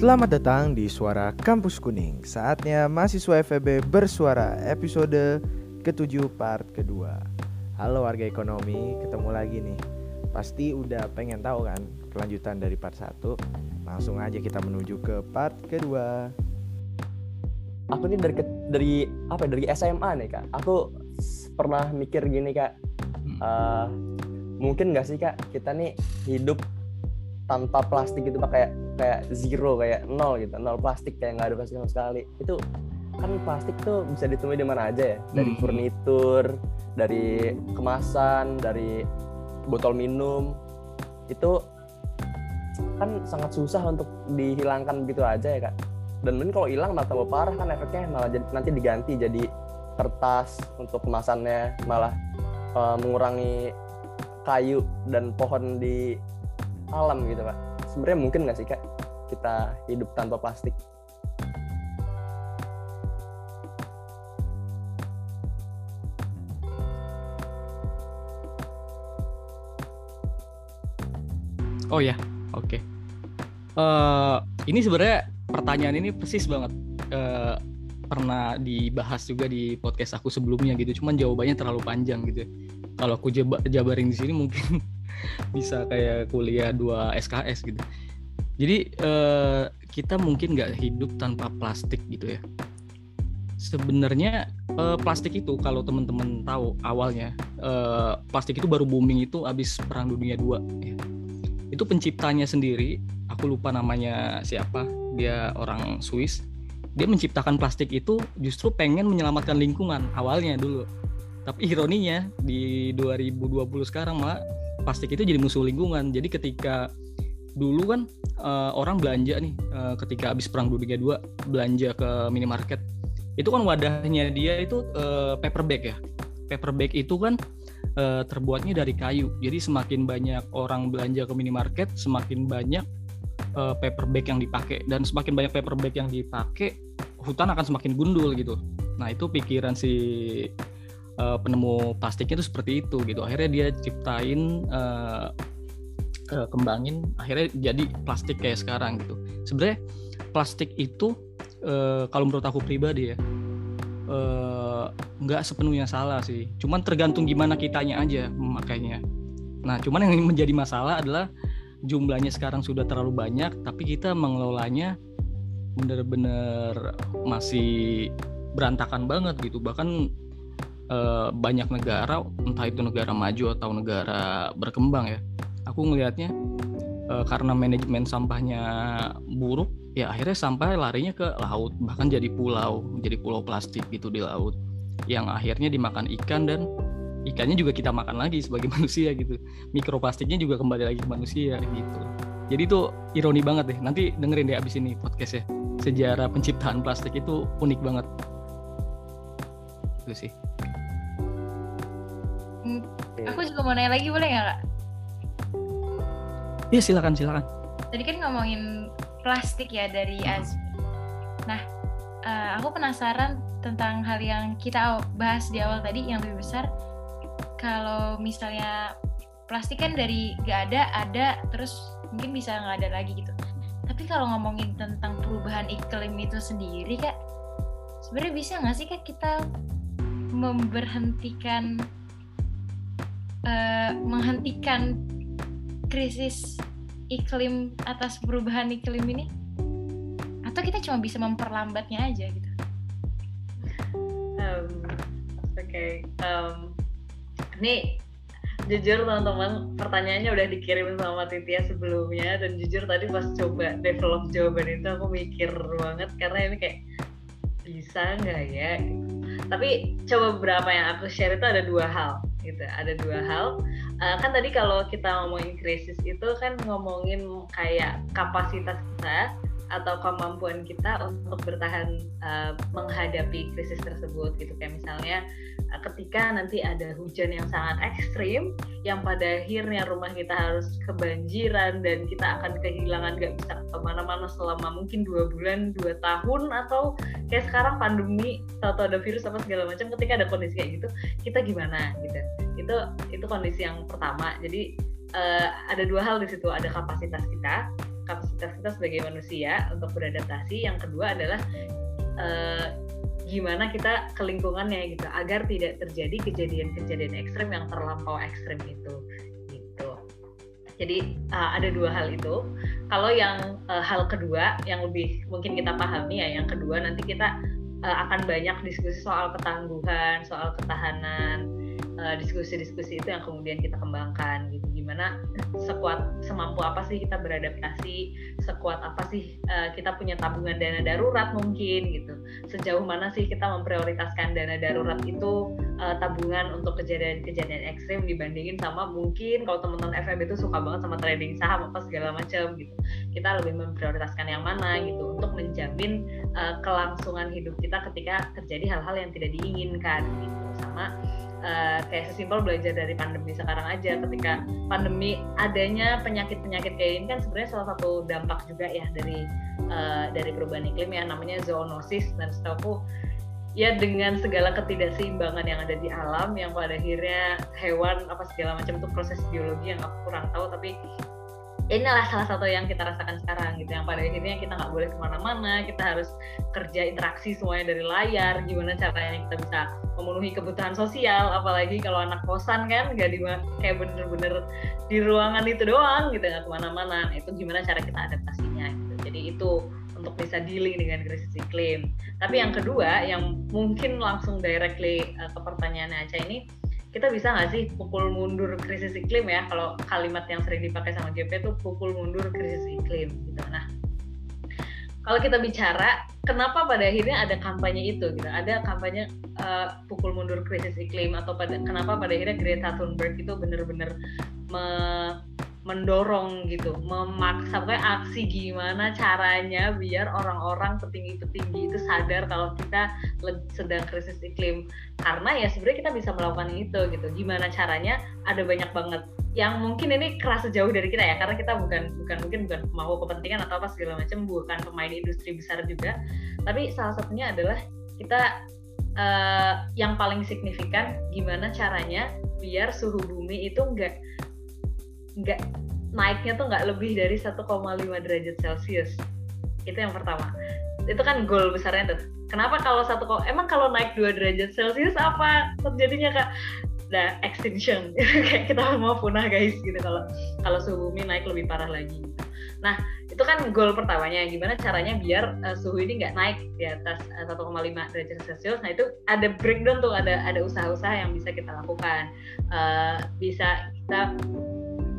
Selamat datang di Suara Kampus Kuning. Saatnya mahasiswa FEB bersuara episode ketujuh part kedua. Halo warga ekonomi, ketemu lagi nih. Pasti udah pengen tahu kan kelanjutan dari part 1. Langsung aja kita menuju ke part kedua. aku nih dari dari apa ya, dari SMA nih kak aku pernah mikir gini kak eh, mungkin nggak sih kak kita nih hidup tanpa plastik gitu pak. Kayak kayak zero kayak nol gitu. Nol plastik kayak nggak ada plastik sama sekali. Itu kan plastik tuh bisa ditemui di mana aja ya. Dari Hmm. furnitur dari kemasan dari botol minum. Itu kan sangat susah untuk dihilangkan begitu aja ya kak. Dan mungkin kalau hilang malah tambah parah kan efeknya malah jadi, nanti diganti jadi kertas untuk kemasannya malah eh, mengurangi kayu dan pohon di alam gitu pak sebenarnya mungkin nggak sih kak kita hidup tanpa plastik Oh ya, oke. Eh, ini sebenarnya pertanyaan ini persis banget Eh, pernah dibahas juga di podcast aku sebelumnya gitu. Cuman jawabannya terlalu panjang gitu. Kalau aku jaba- jabarin di sini mungkin bisa kayak kuliah 2 SKS gitu. Jadi eh, kita mungkin nggak hidup tanpa plastik gitu ya. Sebenarnya eh, plastik itu kalau teman-teman tahu awalnya eh, plastik itu baru booming itu abis Perang Dunia 2 ya itu penciptanya sendiri aku lupa namanya siapa dia orang Swiss dia menciptakan plastik itu justru pengen menyelamatkan lingkungan awalnya dulu tapi ironinya di 2020 sekarang malah plastik itu jadi musuh lingkungan jadi ketika dulu kan eh, orang belanja nih eh, ketika habis perang dunia 2 belanja ke minimarket itu kan wadahnya dia itu eh, paper bag ya paper bag itu kan eh, terbuatnya dari kayu. Jadi semakin banyak orang belanja ke minimarket, semakin banyak eh, paper bag yang dipakai dan semakin banyak paper bag yang dipakai, hutan akan semakin gundul gitu. Nah, itu pikiran si eh, penemu plastiknya itu seperti itu gitu. Akhirnya dia ciptain eh, eh, kembangin akhirnya jadi plastik kayak sekarang gitu. Sebenarnya plastik itu eh, kalau menurut aku pribadi ya nggak sepenuhnya salah sih. Cuman tergantung gimana kitanya aja memakainya. Nah, cuman yang menjadi masalah adalah jumlahnya sekarang sudah terlalu banyak, tapi kita mengelolanya bener-bener masih berantakan banget gitu. Bahkan eh, banyak negara, entah itu negara maju atau negara berkembang ya. Aku ngelihatnya eh, karena manajemen sampahnya buruk, ya akhirnya sampah larinya ke laut, bahkan jadi pulau, jadi pulau plastik gitu di laut yang akhirnya dimakan ikan dan ikannya juga kita makan lagi sebagai manusia gitu. Mikroplastiknya juga kembali lagi ke manusia gitu. Jadi itu ironi banget deh. Nanti dengerin deh abis ini podcastnya. Sejarah penciptaan plastik itu unik banget. Itu sih. Hmm, Aku juga mau nanya lagi boleh nggak kak? Ya silakan silakan. Tadi kan ngomongin plastik ya dari Azmi. Nah, eh, aku penasaran tentang hal yang kita bahas di awal tadi yang lebih besar. Kalau misalnya plastik kan dari nggak ada ada terus mungkin bisa nggak ada lagi gitu. Tapi kalau ngomongin tentang perubahan iklim itu sendiri kak, sebenarnya bisa nggak sih kak kita memberhentikan eh, menghentikan krisis iklim atas perubahan iklim ini? Atau kita cuma bisa memperlambatnya aja gitu? Um, Oke, um, ini jujur teman-teman pertanyaannya udah dikirim sama Titia sebelumnya dan jujur tadi pas coba develop jawaban itu aku mikir banget karena ini kayak bisa nggak ya? Tapi coba beberapa yang aku share itu ada dua hal gitu, ada dua hal. Uh, kan tadi kalau kita ngomongin krisis itu kan ngomongin kayak kapasitas kita atau kemampuan kita untuk bertahan uh, menghadapi krisis tersebut gitu. Kayak misalnya uh, ketika nanti ada hujan yang sangat ekstrim yang pada akhirnya rumah kita harus kebanjiran dan kita akan kehilangan gak bisa ke mana-mana selama mungkin dua bulan dua tahun atau kayak sekarang pandemi atau ada virus apa segala macam ketika ada kondisi kayak gitu kita gimana gitu. Itu itu kondisi yang pertama. Jadi uh, ada dua hal di situ. Ada kapasitas kita kapasitas kita sebagai manusia untuk beradaptasi. Yang kedua adalah uh, gimana kita ke lingkungannya gitu agar tidak terjadi kejadian-kejadian ekstrem yang terlampau ekstrem itu gitu. Jadi uh, ada dua hal itu. Kalau yang uh, hal kedua yang lebih mungkin kita pahami ya yang kedua nanti kita uh, akan banyak diskusi soal ketangguhan soal ketahanan diskusi-diskusi uh, itu yang kemudian kita kembangkan gitu gimana sekuat semampu apa sih kita beradaptasi sekuat apa sih uh, kita punya tabungan dana darurat mungkin gitu. Sejauh mana sih kita memprioritaskan dana darurat itu uh, tabungan untuk kejadian-kejadian ekstrim dibandingin sama mungkin kalau teman-teman FEB itu suka banget sama trading saham apa segala macam gitu. Kita lebih memprioritaskan yang mana gitu untuk menjamin uh, kelangsungan hidup kita ketika terjadi hal-hal yang tidak diinginkan gitu. Sama uh, kayak sesimpel belajar dari pandemi sekarang aja. Ketika pandemi adanya penyakit-penyakit kayak ini kan sebenarnya salah satu dampak juga ya dari uh, dari perubahan iklim ya namanya zoonosis. Dan setahu ya dengan segala ketidakseimbangan yang ada di alam yang pada akhirnya hewan apa segala macam itu proses biologi yang aku kurang tahu tapi inilah salah satu yang kita rasakan sekarang gitu yang pada akhirnya kita nggak boleh ke mana-mana kita harus kerja interaksi semuanya dari layar gimana caranya kita bisa memenuhi kebutuhan sosial apalagi kalau anak kosan kan nggak di kayak bener-bener di ruangan itu doang gitu nggak ke mana-mana. Nah, itu gimana cara kita adaptasinya gitu. Jadi itu untuk bisa dealing dengan krisis iklim. Tapi yang kedua yang mungkin langsung directly uh, ke pertanyaan Aca ini kita bisa nggak sih pukul mundur krisis iklim ya? Kalau kalimat yang sering dipakai sama GP itu pukul mundur krisis iklim gitu. Nah kalau kita bicara kenapa pada akhirnya ada kampanye itu gitu? Ada kampanye uh, pukul mundur krisis iklim atau pada kenapa pada akhirnya Greta Thunberg itu benar-benar me, mendorong gitu, memaksa pokoknya aksi gimana caranya biar orang-orang petinggi-petinggi itu sadar kalau kita sedang krisis iklim. Karena ya sebenarnya kita bisa melakukan itu gitu. Gimana caranya? Ada banyak banget yang mungkin ini kerasa jauh dari kita ya karena kita bukan bukan mungkin bukan mau kepentingan atau apa segala macam bukan pemain industri besar juga tapi salah satunya adalah kita uh, yang paling signifikan gimana caranya biar suhu bumi itu enggak nggak naiknya tuh nggak lebih dari 1,5 derajat Celcius. Itu yang pertama. Itu kan goal besarnya tuh. Kenapa kalau satu emang kalau naik 2 derajat Celcius apa terjadinya kak? Nah extinction. Kayak kita mau punah guys gitu. Kalau kalau suhu bumi naik lebih parah lagi. Nah itu kan goal pertamanya. Gimana caranya biar uh, suhu ini nggak naik di atas uh, 1,5 derajat celcius? Nah itu ada breakdown tuh. Ada ada usaha-usaha yang bisa kita lakukan. Uh, bisa kita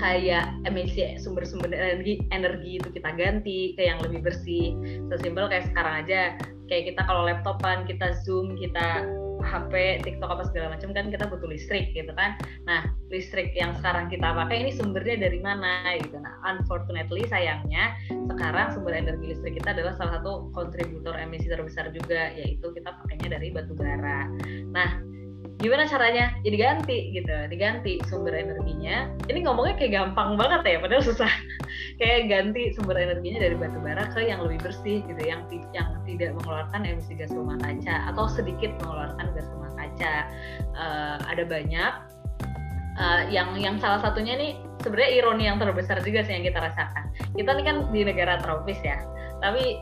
kayak emisi sumber-sumber energi energi itu kita ganti ke yang lebih bersih sesimpel kayak sekarang aja kayak kita kalau laptopan kita zoom kita HP, TikTok apa segala macam kan kita butuh listrik gitu kan. Nah, listrik yang sekarang kita pakai ini sumbernya dari mana gitu. Nah, unfortunately sayangnya sekarang sumber energi listrik kita adalah salah satu kontributor emisi terbesar juga yaitu kita pakainya dari batu bara. Nah, gimana caranya? Ya diganti gitu diganti sumber energinya. Ini ngomongnya kayak gampang banget ya padahal susah. Kayak ganti sumber energinya dari batu bara ke yang lebih bersih gitu yang yang tidak mengeluarkan emisi gas rumah kaca atau sedikit mengeluarkan gas rumah kaca. Uh, ada banyak. Uh, yang yang salah satunya nih sebenarnya ironi yang terbesar juga sih yang kita rasakan. Kita ini kan di negara tropis ya tapi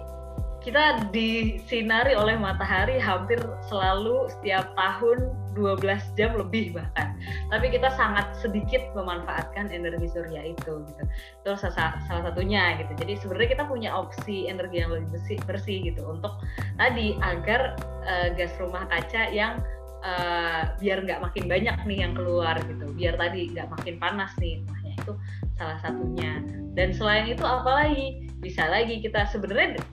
kita disinari oleh matahari hampir selalu setiap tahun 12 jam lebih bahkan. Tapi kita sangat sedikit memanfaatkan energi surya itu gitu. Itu salah, salah satunya gitu. Jadi sebenarnya kita punya opsi energi yang lebih bersih, bersih gitu untuk tadi agar uh, gas rumah kaca yang uh, biar nggak makin banyak nih yang keluar gitu. Biar tadi nggak makin panas nih. Makanya itu salah satunya. Dan selain itu apalagi bisa lagi kita sebenarnya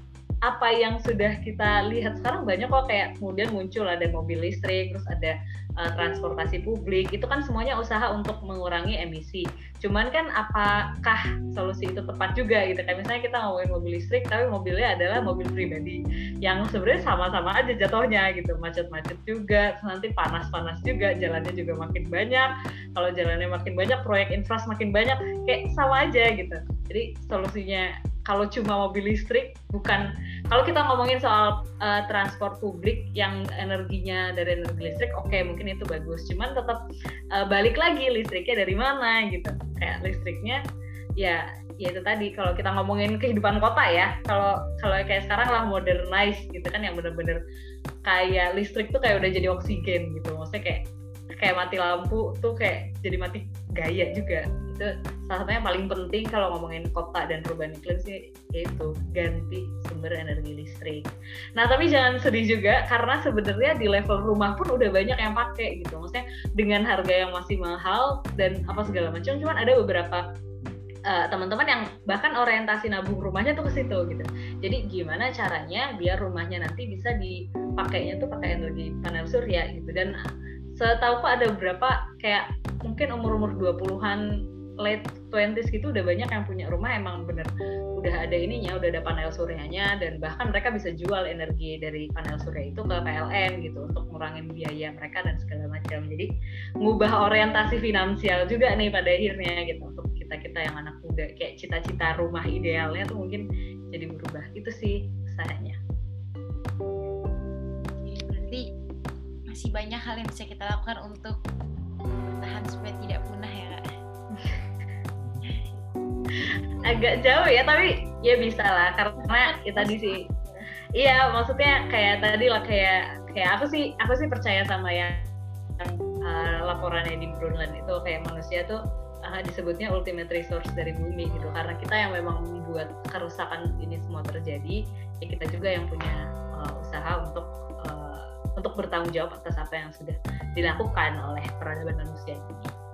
apa yang sudah kita lihat sekarang banyak kok kayak kemudian muncul ada mobil listrik terus ada uh, transportasi publik. Itu kan semuanya usaha untuk mengurangi emisi. Cuman kan apakah solusi itu tepat juga gitu? Kayak misalnya kita ngomongin mobil listrik tapi mobilnya adalah mobil pribadi yang sebenarnya sama-sama aja jatuhnya gitu. Macet-macet juga nanti panas-panas juga jalannya juga makin banyak. Kalau jalannya makin banyak proyek infras makin banyak kayak sama aja gitu. Jadi solusinya kalau cuma mobil listrik bukan. Kalau kita ngomongin soal uh, transport publik yang energinya dari energi listrik oke okay, mungkin itu bagus. Cuman tetap uh, balik lagi listriknya dari mana gitu. Kayak listriknya ya ya itu tadi. Kalau kita ngomongin kehidupan kota ya kalau kalau kayak sekarang lah modernize gitu kan yang bener-bener kayak listrik tuh kayak udah jadi oksigen gitu. Maksudnya kayak kayak mati lampu tuh kayak jadi mati gaya juga itu salah satunya paling penting kalau ngomongin kota dan perubahan iklim sih yaitu ganti sumber energi listrik. Nah tapi jangan sedih juga karena sebenarnya di level rumah pun udah banyak yang pakai gitu. Maksudnya dengan harga yang masih mahal dan apa segala macam, cuman ada beberapa uh, teman-teman yang bahkan orientasi nabung rumahnya tuh ke situ gitu. Jadi gimana caranya biar rumahnya nanti bisa dipakainya tuh pakai energi panel surya gitu dan setahu aku ada beberapa kayak mungkin umur-umur 20-an late 20s gitu udah banyak yang punya rumah emang bener. Udah ada ininya udah ada panel suryanya dan bahkan mereka bisa jual energi dari panel surya itu ke PLN gitu untuk ngurangin biaya mereka dan segala macam. Jadi ngubah orientasi finansial juga nih pada akhirnya gitu untuk kita kita yang anak muda. Kayak cita-cita rumah idealnya tuh mungkin jadi berubah. Itu sih usahanya berarti masih banyak hal yang bisa kita lakukan untuk bertahan supaya tidak punah ya agak jauh ya tapi ya bisa lah karena ya tadi sih iya maksudnya kayak tadi lah kayak kayak aku sih aku sih percaya sama yang uh, laporannya di Brundtland itu kayak manusia tuh uh, disebutnya ultimate resource dari bumi gitu karena kita yang memang membuat kerusakan ini semua terjadi ya kita juga yang punya uh, usaha untuk uh, untuk bertanggung jawab atas apa yang sudah dilakukan oleh peradaban manusia ini.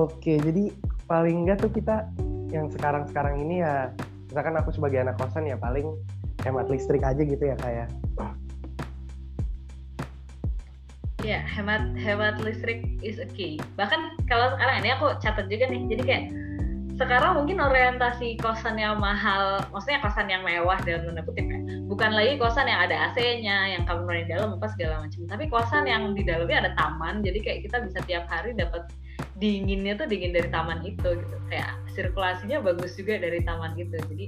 Oke, jadi paling enggak tuh kita yang sekarang-sekarang ini ya misalkan aku sebagai anak kosan ya paling hemat listrik aja gitu ya kayak ya. Hemat hemat listrik is a key. Bahkan kalau sekarang ini aku catat juga nih jadi kayak sekarang mungkin orientasi kosan yang mahal maksudnya kosan yang mewah dalam tanda kutip ya. Bukan lagi kosan yang ada AC-nya yang kamar di dalam apa segala macam. Tapi kosan yang di dalamnya ada taman jadi kayak kita bisa tiap hari dapat dinginnya tuh dingin dari taman itu gitu. Kayak sirkulasinya bagus juga dari taman itu. Jadi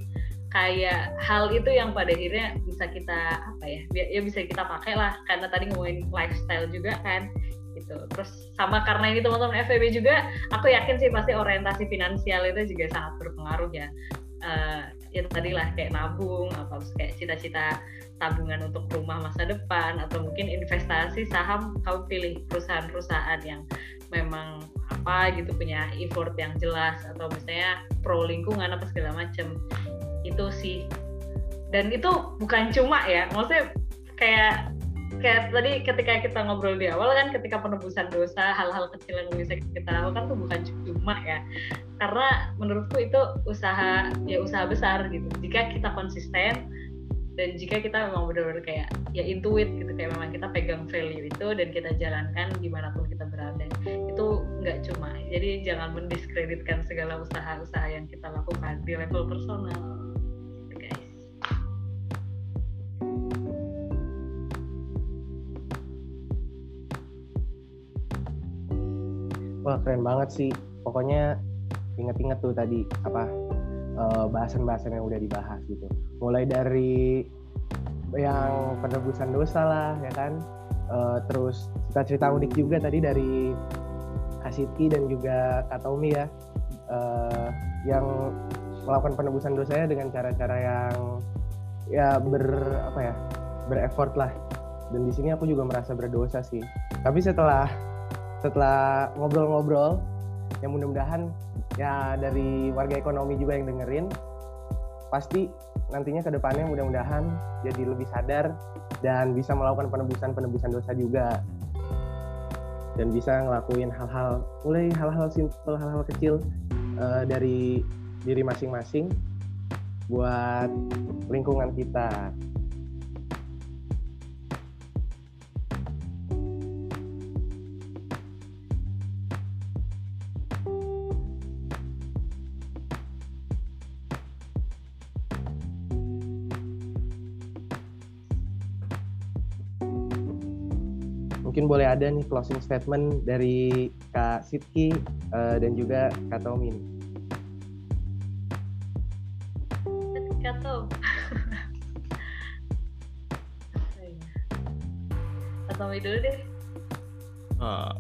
kayak hal itu yang pada akhirnya bisa kita apa ya ya bisa kita pakai lah. Karena tadi ngomongin lifestyle juga kan gitu. Terus sama karena ini teman-teman FVB juga aku yakin sih pasti orientasi finansial itu juga sangat berpengaruh ya. Uh, ya tadi lah kayak nabung apa kayak cita-cita tabungan untuk rumah masa depan atau mungkin investasi saham kau pilih perusahaan-perusahaan yang memang apa gitu punya effort yang jelas atau misalnya pro lingkungan apa segala macam itu sih. Dan itu bukan cuma ya maksudnya kayak kayak tadi ketika kita ngobrol di awal kan ketika penebusan dosa hal-hal kecil yang bisa kita lakukan tuh bukan cuma ya. Karena menurutku itu usaha ya usaha besar gitu. Jika kita konsisten dan jika kita memang benar-benar kayak ya intuit gitu kayak memang kita pegang value itu dan kita jalankan di mana pun kita berada itu nggak cuma. Jadi jangan mendiskreditkan segala usaha-usaha yang kita lakukan di level personal. Gitu wah keren banget sih. Pokoknya inget-inget tuh tadi apa uh, bahasan-bahasan yang udah dibahas gitu. Mulai dari yang penebusan dosa lah ya kan. Uh, terus cerita-cerita unik juga tadi dari Kasiti dan juga Kak Tommy ya. Uh, yang melakukan penebusan dosanya dengan cara-cara yang ya ber apa ya berefort lah dan di sini aku juga merasa berdosa sih tapi setelah setelah ngobrol-ngobrol yang mudah-mudahan ya dari warga ekonomi juga yang dengerin pasti nantinya ke depannya mudah-mudahan jadi lebih sadar dan bisa melakukan penebusan-penebusan dosa juga. Dan bisa ngelakuin hal-hal mulai hal-hal simpel hal-hal kecil uh, dari diri masing-masing buat lingkungan kita boleh ada nih closing statement dari Kak Sitki uh, dan juga Kak Tommy. Kak Tom. Kak Tommy dulu deh. Eh,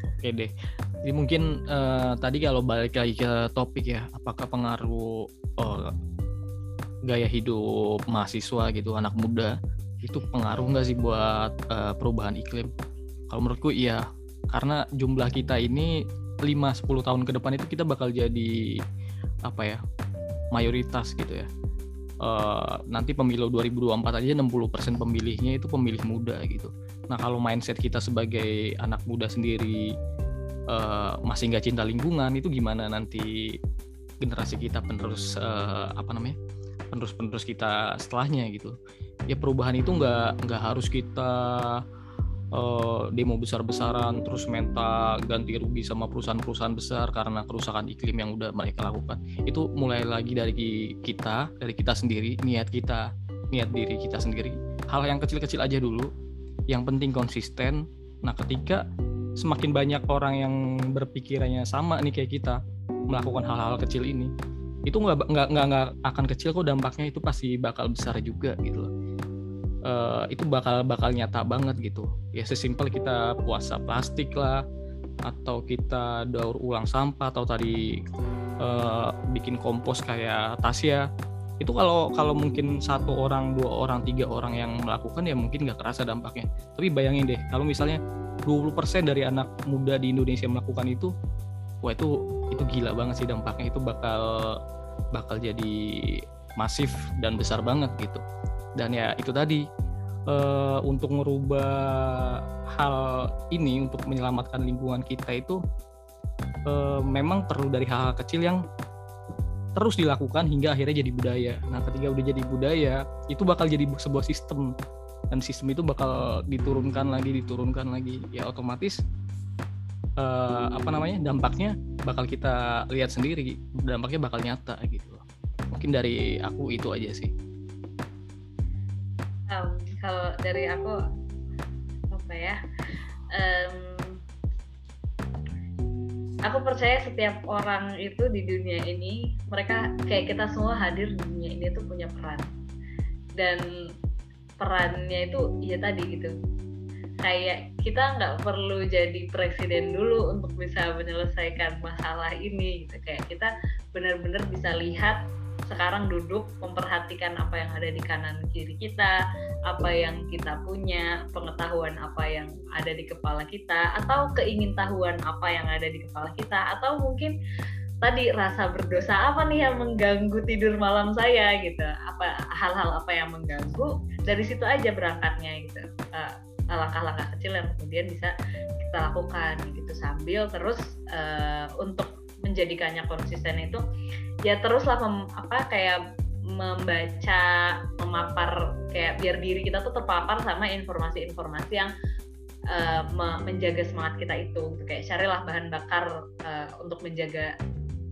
Oke deh. Jadi mungkin eh, tadi kalau balik lagi ke topik ya, apakah pengaruh eh, gaya hidup mahasiswa gitu, anak muda itu pengaruh nggak sih buat eh, perubahan iklim? Kalau menurutku iya, karena jumlah kita ini 5-10 tahun ke depan itu kita bakal jadi apa ya mayoritas gitu ya. Eh, nanti pemilu 2024 aja 60% pemilihnya itu pemilih muda gitu. Nah kalau mindset kita sebagai anak muda sendiri eh, masih nggak cinta lingkungan itu gimana nanti generasi kita penerus eh, apa namanya penerus penerus kita setelahnya gitu. Ya perubahan itu nggak nggak harus kita eh, demo besar-besaran terus minta ganti rugi sama perusahaan-perusahaan besar karena kerusakan iklim yang udah mereka lakukan. Itu mulai lagi dari kita, dari kita sendiri, niat kita, niat diri kita sendiri. Hal yang kecil-kecil aja dulu. Yang penting konsisten. Nah, ketika semakin banyak orang yang berpikirannya sama nih kayak kita melakukan hal-hal kecil ini, itu nggak nggak nggak nggak akan kecil kok dampaknya itu pasti bakal besar juga gitu loh. Eh, itu bakal bakal nyata banget gitu. Ya sesimpel kita puasa plastik lah atau kita daur ulang sampah atau tadi eh, bikin kompos kayak Tasya itu kalau kalau mungkin satu orang dua orang tiga orang yang melakukan ya mungkin nggak kerasa dampaknya. Tapi bayangin deh kalau misalnya 20% dari anak muda di Indonesia melakukan itu wah itu itu gila banget sih dampaknya. Itu bakal bakal jadi masif dan besar banget gitu dan ya itu tadi eh, untuk merubah hal ini untuk menyelamatkan lingkungan kita itu eh, memang perlu dari hal-hal kecil yang terus dilakukan hingga akhirnya jadi budaya. Nah, ketika udah jadi budaya, itu bakal jadi sebuah sistem dan sistem itu bakal diturunkan lagi, diturunkan lagi. Ya otomatis eh, apa namanya dampaknya bakal kita lihat sendiri, dampaknya bakal nyata gitu. Mungkin dari aku itu aja sih. Um, kalau dari aku apa ya? Em, aku percaya setiap orang itu di dunia ini mereka kayak kita semua hadir di dunia ini tuh punya peran. Dan perannya itu ya tadi gitu. Kayak kita nggak perlu jadi presiden dulu untuk bisa menyelesaikan masalah ini gitu. Kayak kita benar-benar bisa lihat sekarang duduk memperhatikan apa yang ada di kanan kiri kita apa yang kita punya pengetahuan apa yang ada di kepala kita atau keingintahuan apa yang ada di kepala kita atau mungkin tadi rasa berdosa apa nih yang mengganggu tidur malam saya gitu. Apa hal-hal apa yang mengganggu dari situ aja berangkatnya gitu. Eh, langkah-langkah kecil yang kemudian bisa kita lakukan gitu. Sambil terus eh, untuk menjadikannya konsisten itu ya teruslah mem- apa kayak membaca memapar kayak biar diri kita tuh terpapar sama informasi-informasi yang eh, me- menjaga semangat kita itu gitu. kayak carilah bahan bakar eh, untuk menjaga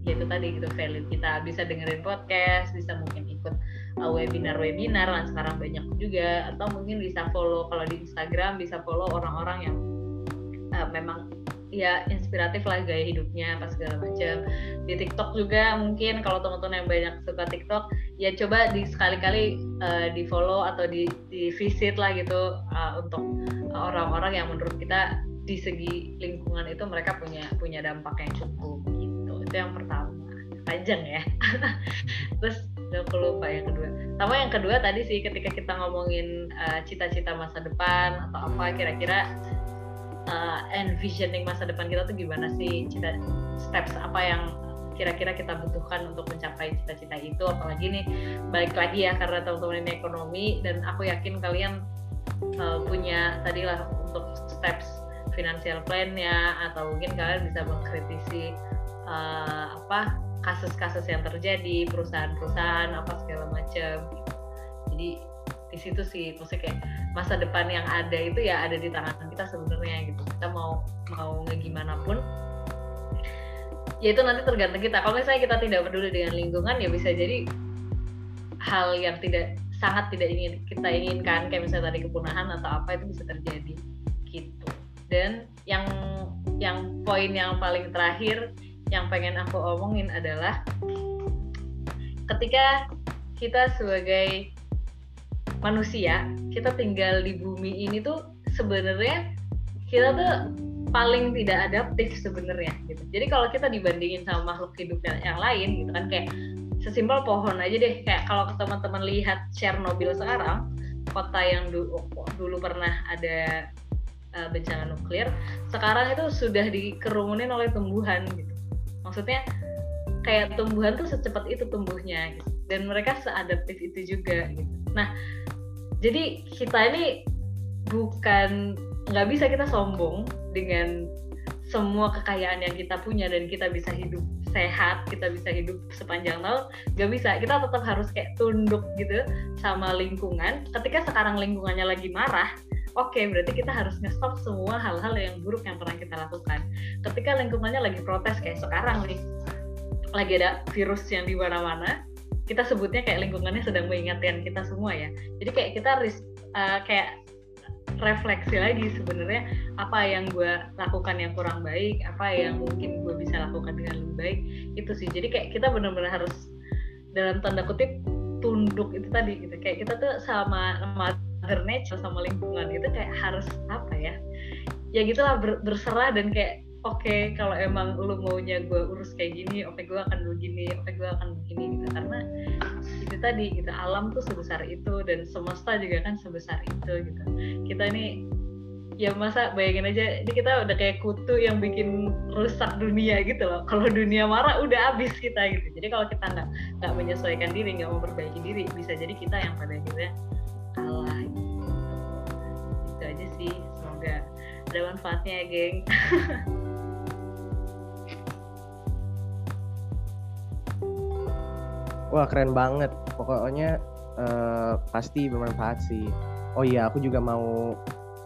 ya itu tadi gitu value kita bisa dengerin podcast bisa mungkin ikut uh, webinar-webinar kan sekarang banyak juga atau mungkin bisa follow kalau di Instagram bisa follow orang-orang yang uh, memang ya inspiratif lah gaya hidupnya apa segala macam di TikTok juga mungkin kalau teman-teman yang banyak suka TikTok ya coba di sekali-kali uh, di follow atau di di visit lah gitu uh, untuk orang-orang yang menurut kita di segi lingkungan itu mereka punya punya dampak yang cukup gitu. Itu yang pertama. Panjang ya. Terus udah aku lupa yang kedua. Sama yang kedua tadi sih ketika kita ngomongin uh, cita-cita masa depan atau apa kira-kira uh, envisioning masa depan kita tuh gimana sih? Cita steps apa yang kira-kira kita butuhkan untuk mencapai cita-cita itu? Apalagi nih balik lagi ya karena teman-teman ini ekonomi dan aku yakin kalian uh, punya tadi lah untuk steps financial plan-nya atau mungkin kalian bisa mengkritisi uh, apa kasus-kasus yang terjadi perusahaan-perusahaan apa segala macam. Jadi situ sih. Maksudnya kayak masa depan yang ada itu ya ada di tangan kita sebenarnya gitu. Kita mau mau ngegimana pun ya itu nanti tergantung kita. Kalau misalnya kita tidak peduli dengan lingkungan ya bisa jadi hal yang tidak sangat tidak ingin kita inginkan kayak misalnya tadi kepunahan atau apa itu bisa terjadi gitu. Dan yang yang poin yang paling terakhir yang pengen aku omongin adalah ketika kita sebagai manusia kita tinggal di bumi ini tuh sebenarnya kita tuh paling tidak adaptif sebenarnya gitu. Jadi kalau kita dibandingin sama makhluk hidup yang lain gitu kan kayak sesimpel pohon aja deh kayak kalau teman-teman lihat Chernobyl sekarang kota yang dulu dulu pernah ada uh, bencana nuklir sekarang itu sudah dikerumunin oleh tumbuhan gitu. Maksudnya kayak tumbuhan tuh secepat itu tumbuhnya gitu. dan mereka seadaptif itu juga gitu. Nah, jadi kita ini bukan nggak bisa kita sombong dengan semua kekayaan yang kita punya dan kita bisa hidup sehat, kita bisa hidup sepanjang tahun, nggak bisa. Kita tetap harus kayak tunduk gitu sama lingkungan. Ketika sekarang lingkungannya lagi marah, oke okay, berarti kita harus nge-stop semua hal-hal yang buruk yang pernah kita lakukan. Ketika lingkungannya lagi protes kayak sekarang nih, lagi ada virus yang di mana-mana, kita sebutnya kayak lingkungannya sedang mengingatkan kita semua ya. Jadi kayak kita uh, kayak refleksi lagi sebenarnya apa yang gue lakukan yang kurang baik apa yang mungkin gue bisa lakukan dengan lebih baik itu sih. Jadi kayak kita benar-benar harus dalam tanda kutip tunduk itu tadi gitu. Kayak kita tuh sama mother nature sama lingkungan itu kayak harus apa ya? Ya gitulah ber, berserah dan kayak oke okay, kalau emang lu maunya gue urus kayak gini oke okay, gue akan begini oke okay, gue akan begini gitu. Karena itu tadi gitu alam tuh sebesar itu dan semesta juga kan sebesar itu gitu. Kita ini ya masa bayangin aja ini kita udah kayak kutu yang bikin rusak dunia gitu loh. Kalau dunia marah udah habis kita gitu. Jadi kalau kita nggak nggak menyesuaikan diri nggak memperbaiki diri bisa jadi kita yang pada akhirnya kalah gitu. Itu aja sih semoga ada manfaatnya ya geng Wah keren banget. Pokoknya uh, pasti bermanfaat sih. Oh iya, aku juga mau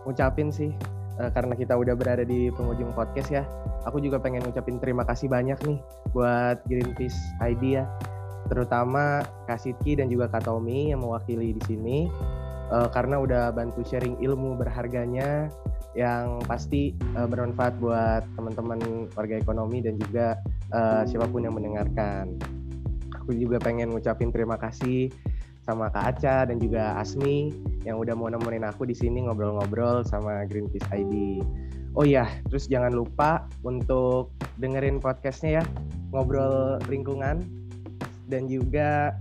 ngucapin sih uh, karena kita udah berada di penghujung podcast ya. Aku juga pengen ngucapin terima kasih banyak nih buat Greenpeace ID ya. Terutama Kak Sitki dan juga Kak Tommy yang mewakili di sini uh, karena udah bantu sharing ilmu berharganya yang pasti uh, bermanfaat buat teman-teman warga ekonomi dan juga uh, siapa pun yang mendengarkan aku juga pengen ngucapin terima kasih sama Kak Aca dan juga Asmi yang udah mau nemenin aku di sini ngobrol-ngobrol sama Greenpeace ID. Oh iya, terus jangan lupa untuk dengerin podcastnya ya, ngobrol lingkungan dan juga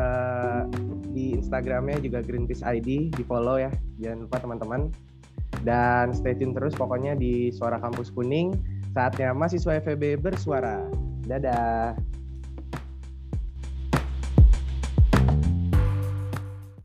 uh, di Instagramnya juga Greenpeace ID di follow ya, jangan lupa teman-teman. Dan stay tune terus pokoknya di Suara Kampus Kuning, saatnya mahasiswa FEB bersuara. Dadah.